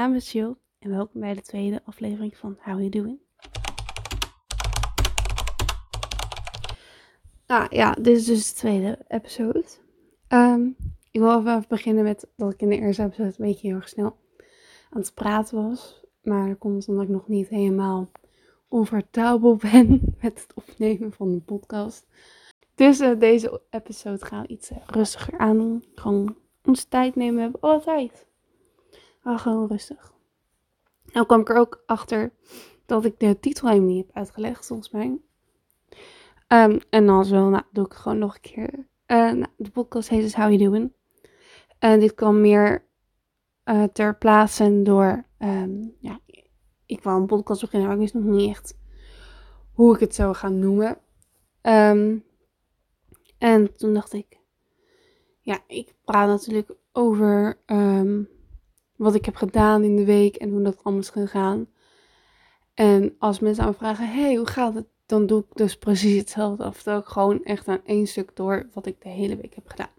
naam is en welkom bij de tweede aflevering van How You Doing. Nou ja, dit is dus de tweede episode. Ehm, ik wil even beginnen met dat ik in de eerste episode een beetje heel erg snel aan het praten was. Maar dat komt omdat ik nog niet helemaal onvertrouwbaar ben met het opnemen van de podcast. Dus uh, deze episode gaan we iets rustiger aan. Gewoon onze tijd nemen. We hebben alle tijd. Maar gewoon rustig. Nou kwam ik er ook achter dat ik de titel helemaal niet heb uitgelegd, volgens mij. Um, en als wel, nou, doe ik gewoon nog een keer. Uh, nou, de podcast heet dus How You Doing. En dit kwam meer uh, ter plaatse door, um, ja, ik wou een podcast beginnen, maar ik wist nog niet echt hoe ik het zou gaan noemen. Um, en toen dacht ik, ja, ik praat natuurlijk over wat ik heb gedaan in de week en hoe dat allemaal is gegaan. En als mensen aan me vragen, hey, hoe gaat het? Dan doe ik dus precies hetzelfde. Of ik gewoon echt aan één stuk door wat ik de hele week heb gedaan.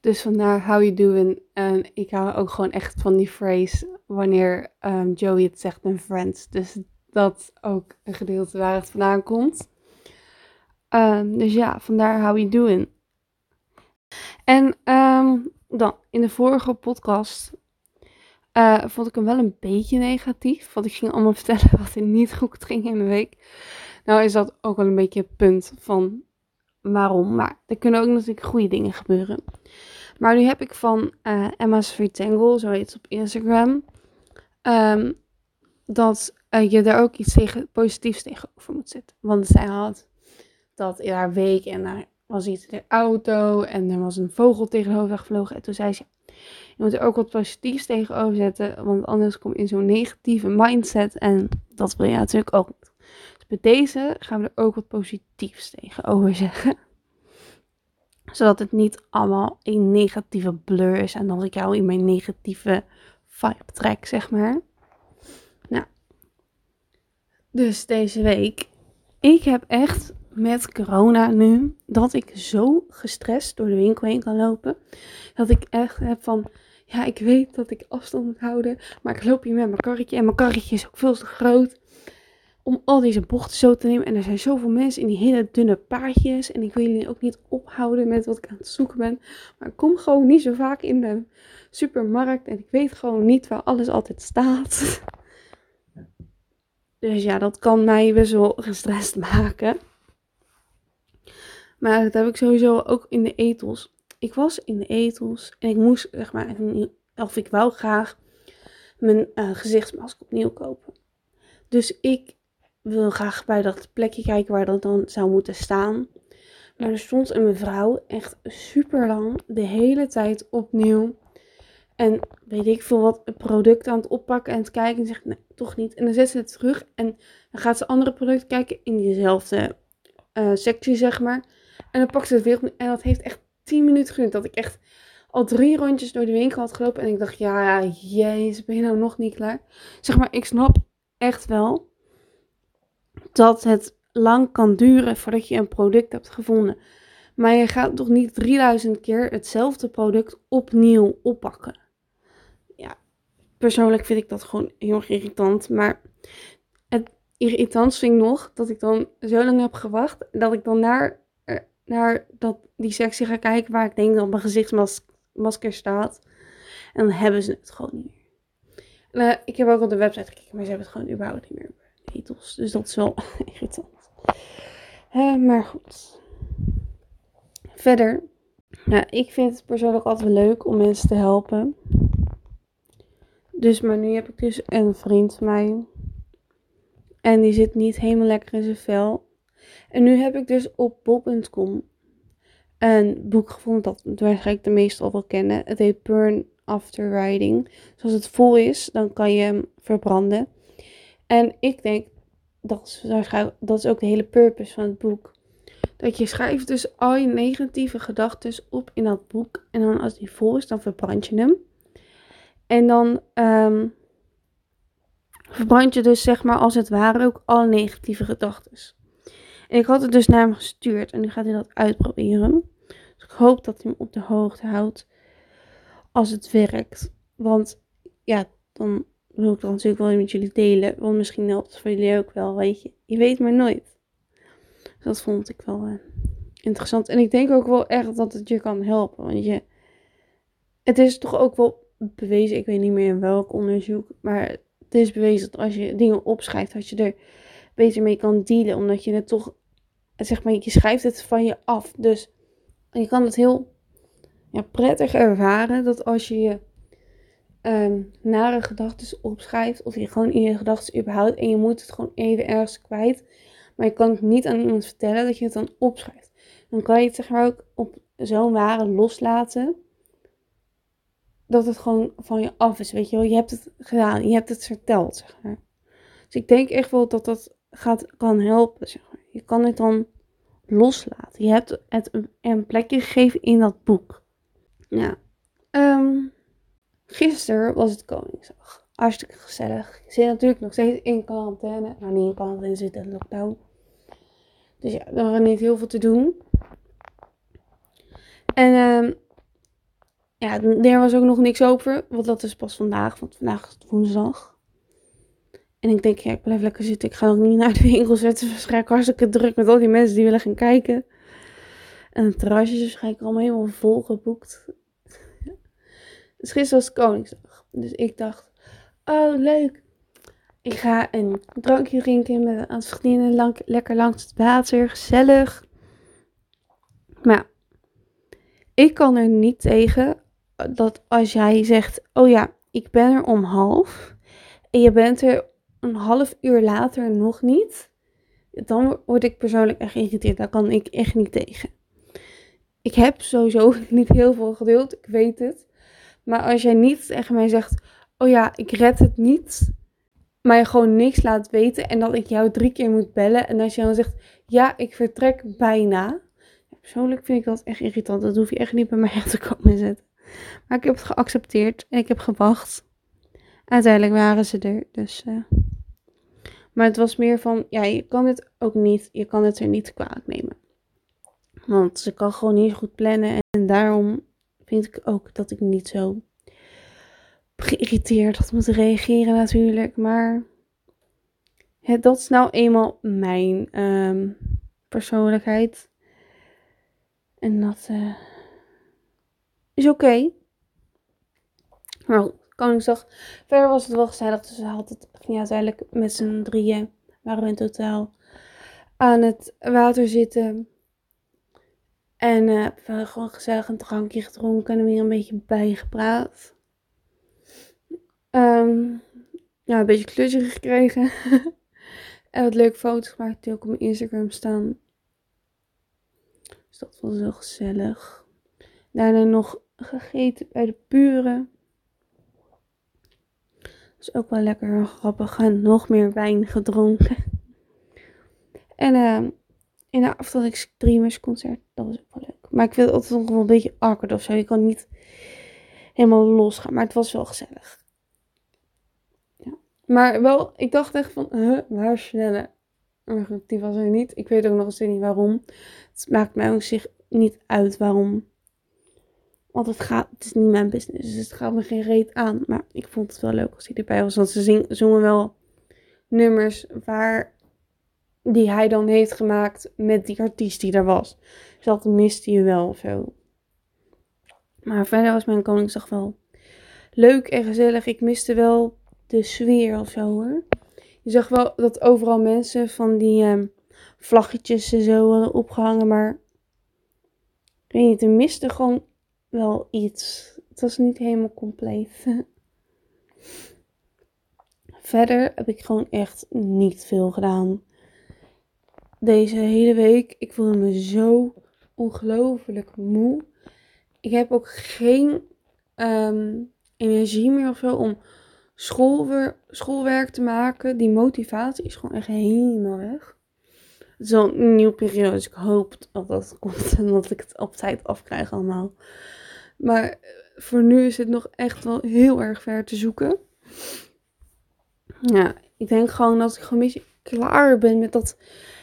Dus vandaar how you doing. En ik hou ook gewoon echt van die phrase wanneer um, Joey het zegt in Friends. Dus dat ook een gedeelte waar het vandaan komt. Um, dus ja, vandaar how you doing. En um, dan, in de vorige podcast uh, vond ik hem wel een beetje negatief. Want ik ging allemaal vertellen wat er niet goed ging in de week. Nou is dat ook wel een beetje het punt van waarom. Maar er kunnen ook natuurlijk goede dingen gebeuren. Maar nu heb ik van uh, Emma's Free Tangle, zo heet het op Instagram, um, dat uh, je daar ook iets tegen, positiefs tegenover moet zetten. Want zij had dat in haar week en daar was iets in de auto en er was een vogel tegen de gevlogen. En toen zei ze, je moet er ook wat positiefs tegenover zetten, want anders kom je in zo'n negatieve mindset en dat wil je natuurlijk ook niet. Dus bij deze gaan we er ook wat positiefs tegenover zeggen. Zodat het niet allemaal een negatieve blur is en dat ik jou in mijn negatieve vibe trek, zeg maar. Nou, dus deze week, ik heb echt met corona nu dat ik zo gestrest door de winkel heen kan lopen. Dat ik echt heb van, ja, ik weet dat ik afstand moet houden, maar ik loop hier met mijn karretje en mijn karretje is ook veel te groot om al deze bochten zo te nemen. En er zijn zoveel mensen in die hele dunne paadjes en ik wil jullie ook niet ophouden met wat ik aan het zoeken ben. Maar ik kom gewoon niet zo vaak in de supermarkt en ik weet gewoon niet waar alles altijd staat. Dus ja, dat kan mij best wel gestrest maken. Maar dat heb ik sowieso ook in de etels. Ik was in de etels en ik moest, zeg maar, of ik wou graag mijn uh, gezichtsmasker opnieuw kopen. Dus ik wil graag bij dat plekje kijken waar dat dan zou moeten staan. Maar er stond een mevrouw echt super lang de hele tijd opnieuw. En weet ik veel wat, een product aan het oppakken en het kijken en zegt nee, toch niet. En dan zet ze het terug en dan gaat ze andere producten kijken in diezelfde uh, sectie, zeg maar. En dan pakt ze het weer op. En dat heeft echt 10 minuten geduurd. Dat ik echt al drie rondjes door de winkel had gelopen. En ik dacht, ja, jezus, ben je nou nog niet klaar? Zeg maar, ik snap echt wel dat het lang kan duren voordat je een product hebt gevonden. Maar je gaat toch niet 3000 keer hetzelfde product opnieuw oppakken. Ja, persoonlijk vind ik dat gewoon heel erg irritant. Maar het irritant vind ik nog dat ik dan zo lang heb gewacht. Dat ik dan naar naar dat, die sectie ga kijken waar ik denk dat mijn gezichtsmasker staat. En dan hebben ze het gewoon niet meer. En, uh, ik heb ook op de website gekeken, maar ze hebben het gewoon überhaupt niet meer. Titels. Dus dat is wel irritant. Maar goed. Verder. Nou, ik vind het persoonlijk altijd leuk om mensen te helpen. Dus, maar nu heb ik dus een vriend van mij. En die zit niet helemaal lekker in zijn vel. En nu heb ik dus op bol.com een boek gevonden dat waarschijnlijk de meesten al wel kennen. Het heet Burn After Riding. Dus als het vol is, dan kan je hem verbranden. En ik denk, dat is, dat is ook de hele purpose van het boek. Dat je schrijft dus al je negatieve gedachten op in dat boek. En dan als die vol is, dan verbrand je hem. En dan um, verbrand je dus zeg maar als het ware ook alle negatieve gedachten. En ik had het dus naar hem gestuurd en nu gaat hij dat uitproberen. Dus ik hoop dat hij hem op de hoogte houdt als het werkt. Want ja, dan wil ik dat natuurlijk wel met jullie delen. Want misschien helpt het voor jullie ook wel, weet je. Je weet maar nooit. Dus dat vond ik wel uh, interessant. En ik denk ook wel echt dat het je kan helpen. Want je, het is toch ook wel bewezen, ik weet niet meer in welk onderzoek, maar het is bewezen dat als je dingen opschrijft, dat je er beter mee kan dealen. Omdat je het toch, zeg maar, je schrijft het van je af. Dus je kan het heel ja, prettig ervaren dat als je je um, nare gedachten opschrijft, of je gewoon in je gedachten überhaupt, en je moet het gewoon even ergens kwijt, maar je kan het niet aan iemand vertellen dat je het dan opschrijft. Dan kan je het zeg maar ook op zo'n ware loslaten, dat het gewoon van je af is, weet je wel. Je hebt het gedaan, je hebt het verteld, zeg maar. Dus ik denk echt wel dat dat gaat, kan helpen, zeg. Je kan het dan loslaten. Je hebt het een plekje gegeven in dat boek. Ja. Um, gisteren was het Koningsdag. Hartstikke gezellig. Ik zit natuurlijk nog steeds in quarantaine. Nou, niet in quarantaine, zit in lockdown. Dus ja, er was niet heel veel te doen. En um, ja, er was ook nog niks over. Want dat is pas vandaag, want vandaag is het woensdag. En ik denk, ja, ik blijf lekker zitten. Ik ga ook niet naar de winkel zetten. Waarschijnlijk hartstikke druk met al die mensen die willen gaan kijken. En het terrasje is waarschijnlijk allemaal helemaal vol geboekt. Dus gisteren was Koningsdag. Dus ik dacht, oh leuk. Ik ga een drankje drinken met een vriendinnen. Lang, lekker langs het water. Gezellig. Maar ik kan er niet tegen dat als jij zegt, oh ja, ik ben er om half. En je bent er een half uur later nog niet. Dan word ik persoonlijk echt geïrriteerd. Daar kan ik echt niet tegen. Ik heb sowieso niet heel veel geduld. Ik weet het. Maar als jij niet tegen mij zegt: Oh ja, ik red het niet. Maar je gewoon niks laat weten. En dat ik jou drie keer moet bellen. En als je dan zegt: Ja, ik vertrek bijna. Persoonlijk vind ik dat echt irritant. Dat hoef je echt niet bij mij te komen zetten. Maar ik heb het geaccepteerd. En ik heb gewacht. Uiteindelijk waren ze er. Dus. Uh... Maar het was meer van: Ja, je kan het ook niet. Je kan het er niet kwalijk nemen. Want ze kan gewoon niet goed plannen. En daarom vind ik ook dat ik niet zo geïrriteerd had moeten reageren natuurlijk. Maar het, dat is nou eenmaal mijn ehm, persoonlijkheid. En dat uh, is oké. Okay. Nou, Koningsdag. Verder was het wel gezellig. Dus we hadden het ging uiteindelijk met z'n drieën. Waren we in totaal aan het water zitten. En uh, we gewoon gezellig een drankje gedronken en weer een beetje bijgepraat. Um, ja, een beetje klusje gekregen. en wat leuke foto's gemaakt die ook op mijn Instagram staan. Dus dat was heel gezellig. Daarna nog gegeten bij de buren. Is ook wel lekker grappig. En nog meer wijn gedronken. En uh, in de Afterliks Streamers concert. Dat was ook wel leuk. Maar ik het altijd nog wel een beetje awkward of zo. Je kan niet helemaal los gaan. Maar het was wel gezellig. Ja. Maar wel, ik dacht echt van, huh, waar sneller? Maar die was er niet. Ik weet ook nog steeds niet waarom. Het maakt mij ook zich niet uit waarom. Want het, gaat, het is niet mijn business. Dus het gaat me geen reet aan. Maar ik vond het wel leuk als hij erbij was. Want ze zing, zongen wel nummers waar die hij dan heeft gemaakt met die artiest die er was. Dus dat miste je wel veel. Maar verder was mijn Koningsdag wel leuk en gezellig. Ik miste wel de sfeer of zo hoor. Je zag wel dat overal mensen van die um, vlaggetjes en zo hadden opgehangen. Maar ik weet niet, er miste gewoon wel iets. Het was niet helemaal compleet. Verder heb ik gewoon echt niet veel gedaan deze hele week. Ik voelde me zo ongelooflijk moe. Ik heb ook geen ehm, energie meer of zo om schoolwer schoolwerk te maken. Die motivatie is gewoon echt helemaal weg. Het is wel een nieuwe periode, dus ik hoop dat dat komt en dat ik het op tijd afkrijg allemaal. Maar eh, voor nu is het nog echt wel heel erg ver te zoeken. Ja, ik denk gewoon dat ik gewoon een beetje klaar ben met dat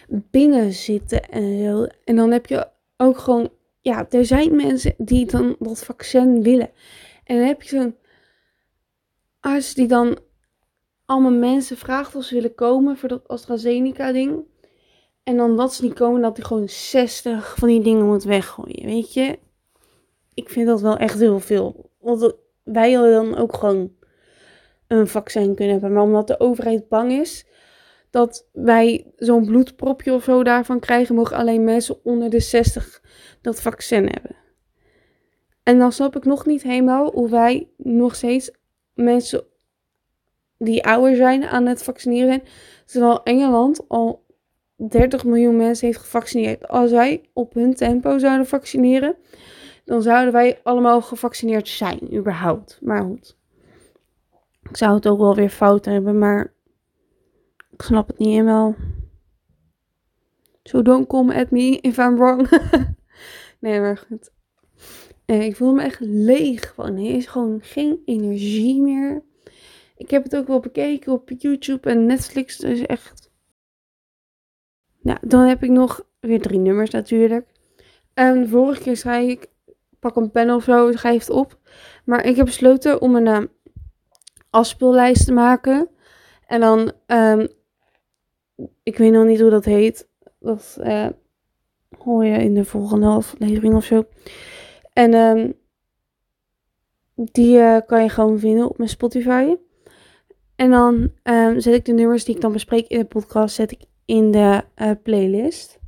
binnen zitten en zo. En dan heb je ook gewoon, ja, er zijn mensen die dan dat vaccin willen. En dan heb je zo'n arts die dan allemaal mensen vraagt of ze willen komen voor dat AstraZeneca-ding. En dan dat ze niet komen, dat hij gewoon 60 van die dingen moet weggooien. Weet je? Ik vind dat wel echt heel veel. Want wij hadden dan ook gewoon een vaccin kunnen hebben. Maar omdat de overheid bang is dat wij zo'n bloedpropje of zo daarvan krijgen, mogen alleen mensen onder de 60 dat vaccin hebben. En dan snap ik nog niet helemaal hoe wij nog steeds mensen die ouder zijn aan het vaccineren zijn. Terwijl Engeland al 30 miljoen mensen heeft gevaccineerd. Als wij op hun tempo zouden vaccineren, dan zouden wij allemaal gevaccineerd zijn, überhaupt. Maar goed. Ik zou het ook wel weer fout hebben, maar ik snap het niet helemaal. So don't come at me if I'm wrong. nee, maar goed. En ik voel me echt leeg. Gewoon. Er is gewoon geen energie meer. Ik heb het ook wel bekeken op YouTube en Netflix. Dus echt. Nou, dan heb ik nog weer drie nummers natuurlijk. En vorige keer zei ik, pak een pen of zo, schrijf het op. Maar ik heb besloten om een uh, afspeellijst te maken. En dan, um, ik weet nog niet hoe dat heet. Dat uh, hoor je in de volgende aflevering of zo. En um, die uh, kan je gewoon vinden op mijn Spotify. En dan zet ik de nummers die ik dan bespreek in de podcast, zet ik in de uh, playlist.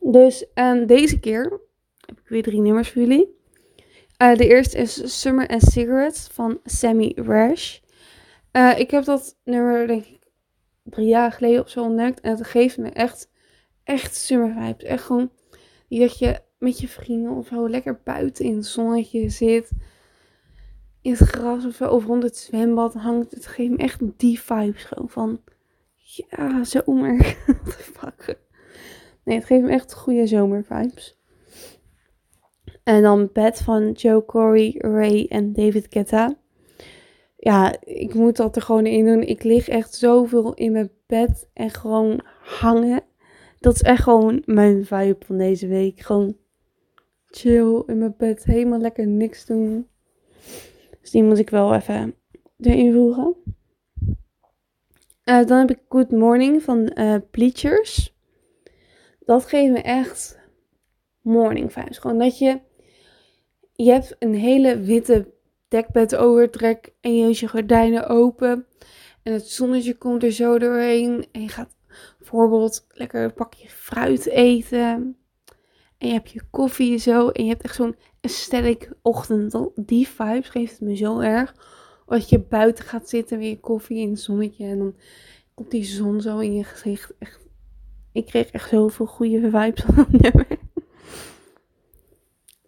Dus deze keer heb ik weer drie nummers voor jullie. Uh, de eerste is Summer and Cigarettes van Sammy Rash. Uh, ik heb dat nummer denk ik drie jaar geleden of zo ontdekt. En het geeft me echt, echt summer vibes. Echt gewoon die dat je met je vrienden of zo lekker buiten in het zonnetje zit. In het gras of zo, of rond het zwembad hangt. Het geeft me echt die vibes gewoon van, ja, zomer. What the fuck. Nee, het geeft me echt goede zomervibes. En dan Bed van Joe Corey, Ray en David Guetta. Ja, ik moet dat er gewoon in doen. Ik lig echt zoveel in mijn bed en gewoon hangen. Dat is echt gewoon mijn vibe van deze week. Gewoon chill in mijn bed, helemaal lekker niks doen. Dus die moet ik wel even erin voegen. Uh, dan heb ik Good Morning van uh, Bleachers. Dat geeft me echt morning vibes. Gewoon dat je, je hebt een hele witte dekbed overtrek en je je gordijnen open. En het zonnetje komt er zo doorheen. En je gaat bijvoorbeeld lekker een pakje fruit eten. En je hebt je koffie zo. En je hebt echt zo'n aesthetic ochtend. Die vibes geeft het me zo erg. Als je buiten gaat zitten met je koffie in het zonnetje. En dan komt die zon zo in je gezicht. Echt. Ik kreeg echt zoveel goede vibes van.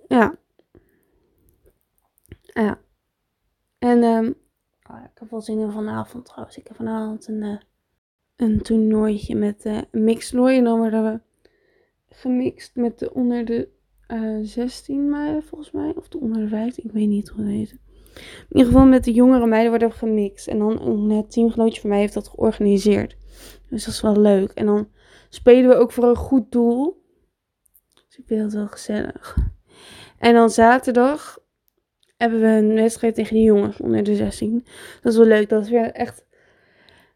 Ja. Ja. En um, oh, ik heb wel zin in vanavond trouwens. Ik heb vanavond een, uh, een toernooitje met uh, een mixtoernooi. En dan worden we gemixt met de onder de uh, 16 meiden volgens mij. Of de onder de 15. Ik weet niet hoe het heet. In ieder geval met de jongere meiden worden we gemixt. En dan een teamgenootje van mij heeft dat georganiseerd. Dus dat is wel leuk. En dan spelen we ook voor een goed doel. Dus ik vind dat wel gezellig. En dan zaterdag hebben we een wedstrijd tegen de jongens onder de 16. Dat is wel leuk. Dat is weer echt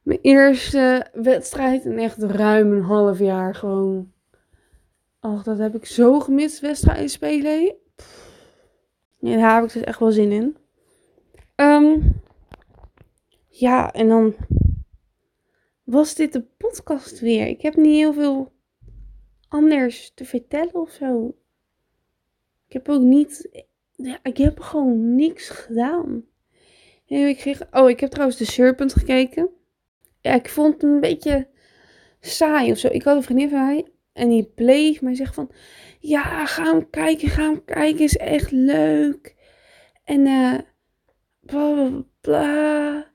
mijn eerste wedstrijd in echt ruim een half jaar gewoon. Och, dat heb ik zo gemist, wedstrijden spelen. Ja, daar heb ik dus echt wel zin in. Um, ja, en dan was dit de podcast weer. Ik heb niet heel veel anders te vertellen of zo. Ik heb ook niet. Ja, ik heb gewoon niks gedaan. ik kreeg, oh, ik heb trouwens de Serpent gekeken. Ja, ik vond het een beetje saai of zo. Ik had een vriendin van mij en die bleef mij zeggen van... Ja, ga hem kijken, ga hem kijken, is echt leuk. En eh... bla, bla, bla.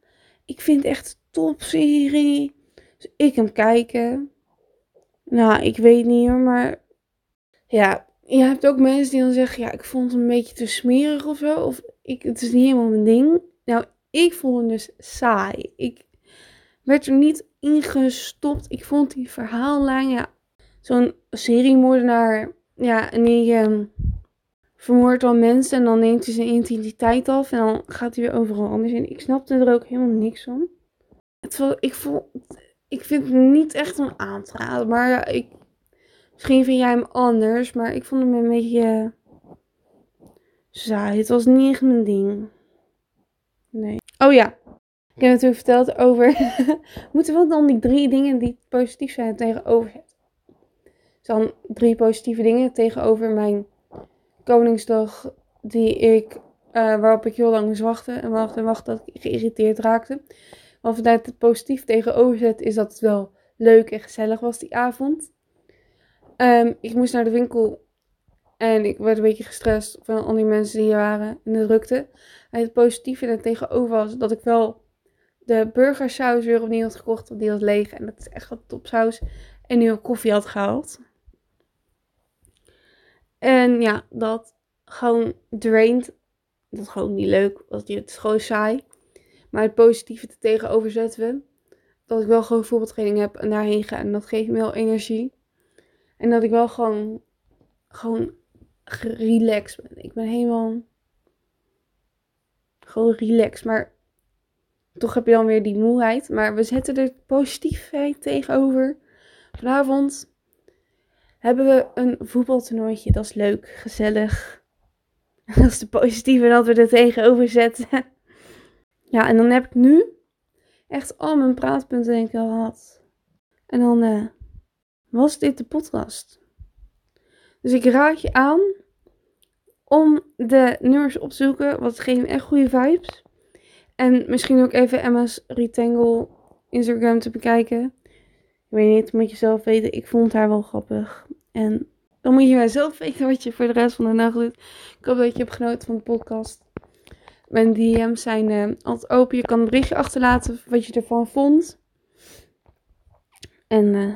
Ik vind het echt een topserie. Dus ik hem kijken. Nou, ik weet niet hoor, maar... Ja, je hebt ook mensen die dan zeggen, ja, ik vond het een beetje te smerig of zo. Of ik, het is niet helemaal mijn ding. Nou, ik vond het dus saai. Ik werd er niet ingestopt. Ik vond die verhaallijn, ja, zo'n seriemoordenaar, ja, en die um, vermoordt dan mensen en dan neemt hij zijn integriteit af en dan gaat hij weer overal anders in. Ik snapte er ook helemaal niks van. Het, ik, voel, ik vind het niet echt een aan te raden, maar ik, misschien vind jij hem anders, maar ik vond hem een beetje saai. Het was niet mijn ding. Nee. Oh ja, ik heb natuurlijk verteld over. moeten we dan die drie dingen die positief zijn tegenover het? Dan drie positieve dingen tegenover mijn Koningsdag, die ik, uh, waarop ik heel lang moest wachten en wachten en wachten dat ik geïrriteerd raakte. Wat vanuit het positief tegenover zet, is dat het wel leuk en gezellig was die avond. Um, ik moest naar de winkel en ik werd een beetje gestrest van al die mensen die hier waren in de drukte. En het positieve er tegenover was dat ik wel de burgersaus weer opnieuw had gekocht, want die was leeg. En dat is echt een topsaus. En nu een koffie had gehaald. En ja, dat gewoon draint. Dat is gewoon niet leuk, want het is gewoon saai. Maar het positieve te tegenover zetten we. Dat ik wel gewoon voetbaltraining heb en daarheen ga. En dat geeft me wel energie. En dat ik wel gewoon, gewoon relaxed ben. Ik ben helemaal gewoon relaxed. Maar toch heb je dan weer die moeheid. Maar we zetten er positiefheid tegenover. Vanavond hebben we een voetbaltoernooitje. Dat is leuk, gezellig. Dat is de positieve dat we er tegenover zetten. Ja, en dan heb ik nu echt al mijn praatpunten denk ik al gehad. En dan uh, was dit de podcast. Dus ik raad je aan om de nummers op te zoeken. Want het geeft echt goede vibes. En misschien ook even Emma's Retangle Instagram te bekijken. Ik weet niet, moet je zelf weten. Ik vond haar wel grappig. En dan moet je maar zelf weten wat je voor de rest van de dag doet. Ik hoop dat je hebt genoten van de podcast. Mijn DM's zijn uh, altijd open. Je kan een berichtje achterlaten wat je ervan vond. En uh,